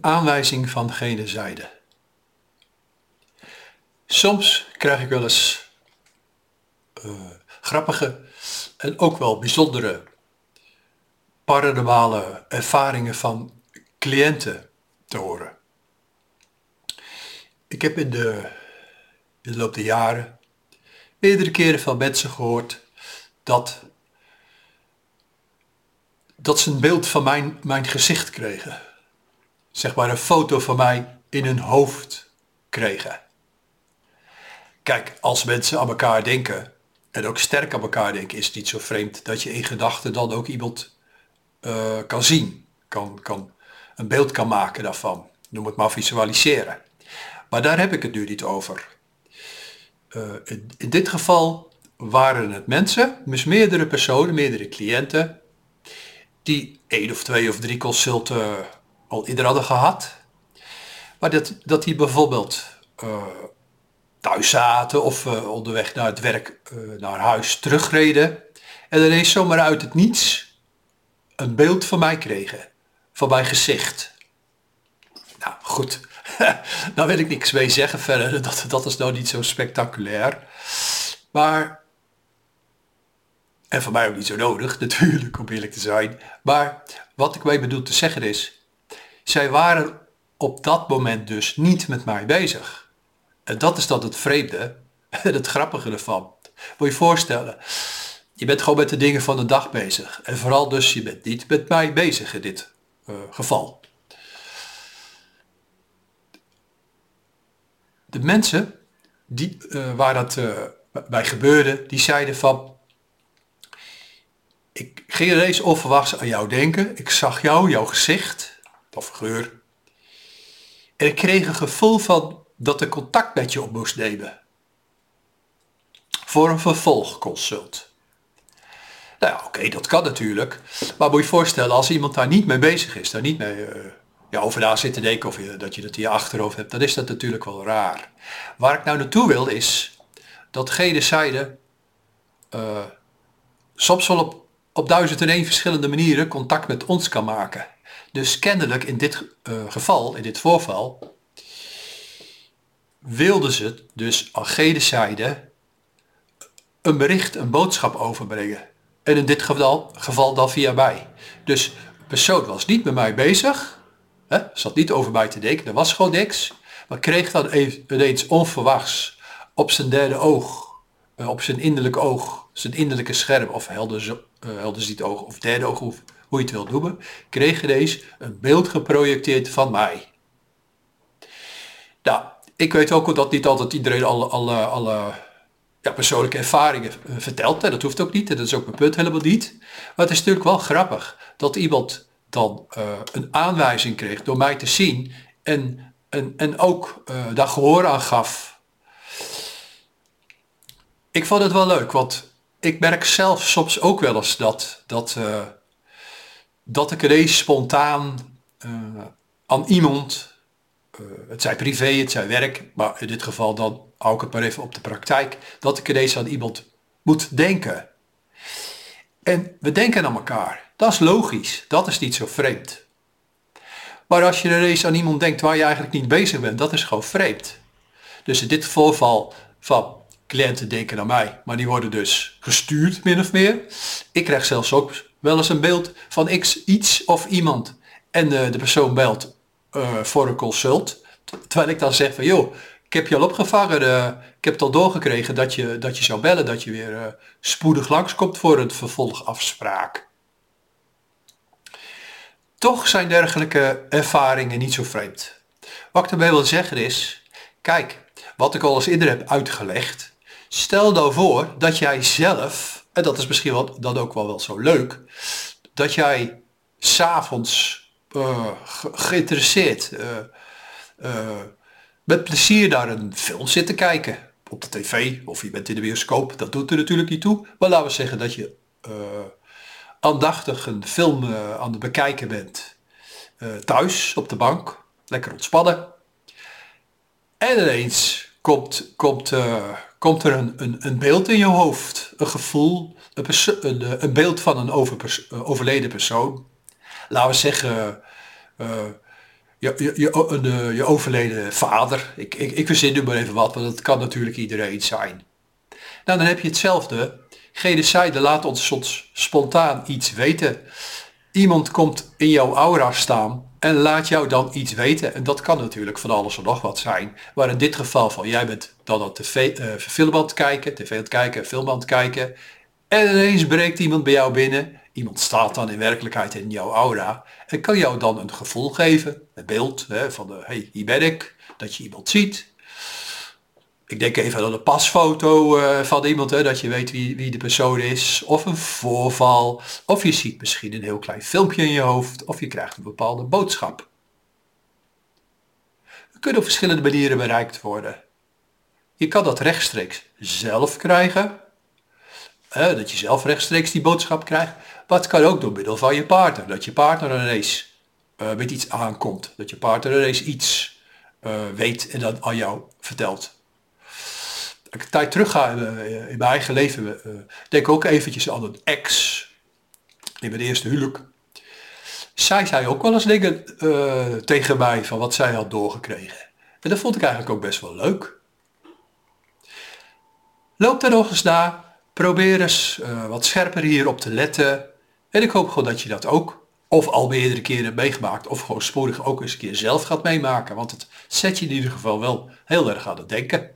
aanwijzing van gene zijde. Soms krijg ik wel eens uh, grappige en ook wel bijzondere paranormale ervaringen van cliënten te horen. Ik heb in de, in de loop der jaren meerdere keren van mensen gehoord dat, dat ze een beeld van mijn, mijn gezicht kregen. Zeg maar een foto van mij in hun hoofd kregen. Kijk, als mensen aan elkaar denken, en ook sterk aan elkaar denken, is het niet zo vreemd dat je in gedachten dan ook iemand uh, kan zien, kan, kan, een beeld kan maken daarvan. Noem het maar visualiseren. Maar daar heb ik het nu niet over. In, in, dit geval waren het mensen, dus meerdere personen, meerdere cliënten, die één of twee of drie consulten al ieder hadden gehad. Maar dat, dat die bijvoorbeeld uh, thuis zaten of uh, onderweg naar het werk, uh, naar huis terugreden. En ineens zomaar uit het niets een beeld van mij kregen. Van mijn gezicht. Nou goed, daar wil ik niks mee zeggen verder. Dat, dat is nou niet zo spectaculair. Maar, en voor mij ook niet zo nodig natuurlijk, om eerlijk te zijn. Maar wat ik mee bedoel te zeggen is, zij waren op dat moment dus niet met mij bezig. En dat is dan het vreemde het grappige ervan. Moet je voorstellen, je bent gewoon met de dingen van de dag bezig. En vooral dus, je bent niet met mij bezig in dit uh, geval. De mensen die, uh, waar dat uh, bij gebeurde, die zeiden van... Ik ging ineens onverwachts aan jou denken. Ik zag jou, jouw gezicht, of geur. En ik kreeg een gevoel van dat er contact met je op moest nemen. Voor een vervolgconsult. Nou ja, oké, dat kan natuurlijk. Maar moet je voorstellen, als iemand daar niet mee bezig is, daar niet mee uh, ja, over na zit te denken of je, dat je dat in je achterhoofd hebt, dan is dat natuurlijk wel raar. Waar ik nou naartoe wil is dat gene zijde uh, soms wel op, op duizend en één verschillende manieren contact met ons kan maken. Dus kennelijk in dit uh, geval, in dit voorval, wilden ze dus aan gene zijde een bericht, een boodschap overbrengen. En in dit geval, geval dan via mij. Dus de persoon was niet met mij bezig. Hè, zat niet over mij te denken. Er was gewoon niks. Maar kreeg dan ineens onverwachts op zijn derde oog. Eh, op zijn innerlijk oog. Zijn innerlijke scherm. Of helder, uh, helder ziet oog. Of derde oog. Hoe, hoe je het wilt noemen. Kreeg ineens een beeld geprojecteerd van mij. Nou, ik weet ook dat niet altijd iedereen alle, alle, alle ja, persoonlijke ervaringen eh, vertelt. En dat hoeft ook niet. En dat is ook mijn punt helemaal niet. Maar het is natuurlijk wel grappig dat iemand dan een aanwijzing kreeg door mij te zien. En, en, en ook daar gehoor aan gaf. Ik vond het wel leuk, want ik merk zelf soms ook wel eens dat, dat, uh, dat ik ineens spontaan aan iemand uh, het zij privé, het zij werk, maar in dit geval dan hou ik het maar even op de praktijk, dat ik ineens aan iemand moet denken. En we denken aan elkaar. Dat is logisch. Dat is niet zo vreemd. Maar als je ineens aan iemand denkt waar je eigenlijk niet bezig bent, dat is gewoon vreemd. Dus in dit voorval van cliënten denken aan mij, maar die worden dus gestuurd min of meer. Ik krijg zelfs ook wel eens een beeld van x, iets of iemand. En de, de persoon belt uh, voor een consult. Terwijl ik dan zeg van joh, ik heb je al opgevangen, uh, ik heb het al doorgekregen dat je, dat je zou bellen, dat je weer spoedig langskomt voor een vervolgafspraak. Toch zijn dergelijke ervaringen niet zo vreemd. Wat ik daarmee wil zeggen is, kijk, wat ik al eens eerder heb uitgelegd, stel nou voor dat jij zelf, en dat is misschien wel, dan ook wel, wel zo leuk, dat jij s'avonds uh, geïnteresseerd, uh, uh, met plezier naar een film zit te kijken. Op de tv of je bent in de bioscoop, dat doet er natuurlijk niet toe. Maar laten we zeggen dat je aandachtig een film aan het bekijken bent. thuis op de bank, lekker ontspannen. En ineens komt, komt, komt er een, een, een beeld in je hoofd, een gevoel, een, een, een beeld van een over, overleden persoon laten we zeggen, uh, je, je, je, je overleden vader. Ik, ik, ik verzin nu maar even wat, want dat kan natuurlijk iedereen zijn. Nou, dan heb je hetzelfde. Genocide laat ons soms spontaan iets weten. Iemand komt in jouw aura staan en laat jou dan iets weten. En dat kan natuurlijk van alles en nog wat zijn. Maar in dit geval van jij bent dan op tv, uh, aan kijken, tv aan het kijken, film aan het kijken. En ineens breekt iemand bij jou binnen. Iemand staat dan in werkelijkheid in jouw aura. En kan jou dan een gevoel geven, een beeld hè, van de, hey, hier ben ik. Dat je iemand ziet. Ik denk even aan een pasfoto uh, van iemand, hè, dat je weet wie, wie de persoon is. Of een voorval. Of je ziet misschien een heel klein filmpje in je hoofd. Of je krijgt een bepaalde boodschap. We kunnen op verschillende manieren bereikt worden. Je kan dat rechtstreeks zelf krijgen. Hè, dat je zelf rechtstreeks die boodschap krijgt. Maar het kan ook door middel van je partner. Dat je partner ineens uh, met iets aankomt. Dat je partner ineens iets uh, weet en dat aan jou vertelt ik een tijd terug ga eh, in mijn eigen leven, uh, denk ook eventjes aan een ex in mijn eerste huwelijk. Zij zei ook wel eens dingen uh, tegen mij van wat zij had doorgekregen. En dat vond ik eigenlijk ook best wel leuk. Loop daar nog eens naar. Probeer eens wat scherper hierop te letten. En ik hoop gewoon dat je dat ook of al meerdere keren meegemaakt of gewoon spoedig ook eens een keer zelf gaat meemaken. Want het zet je in ieder geval wel heel erg aan het denken.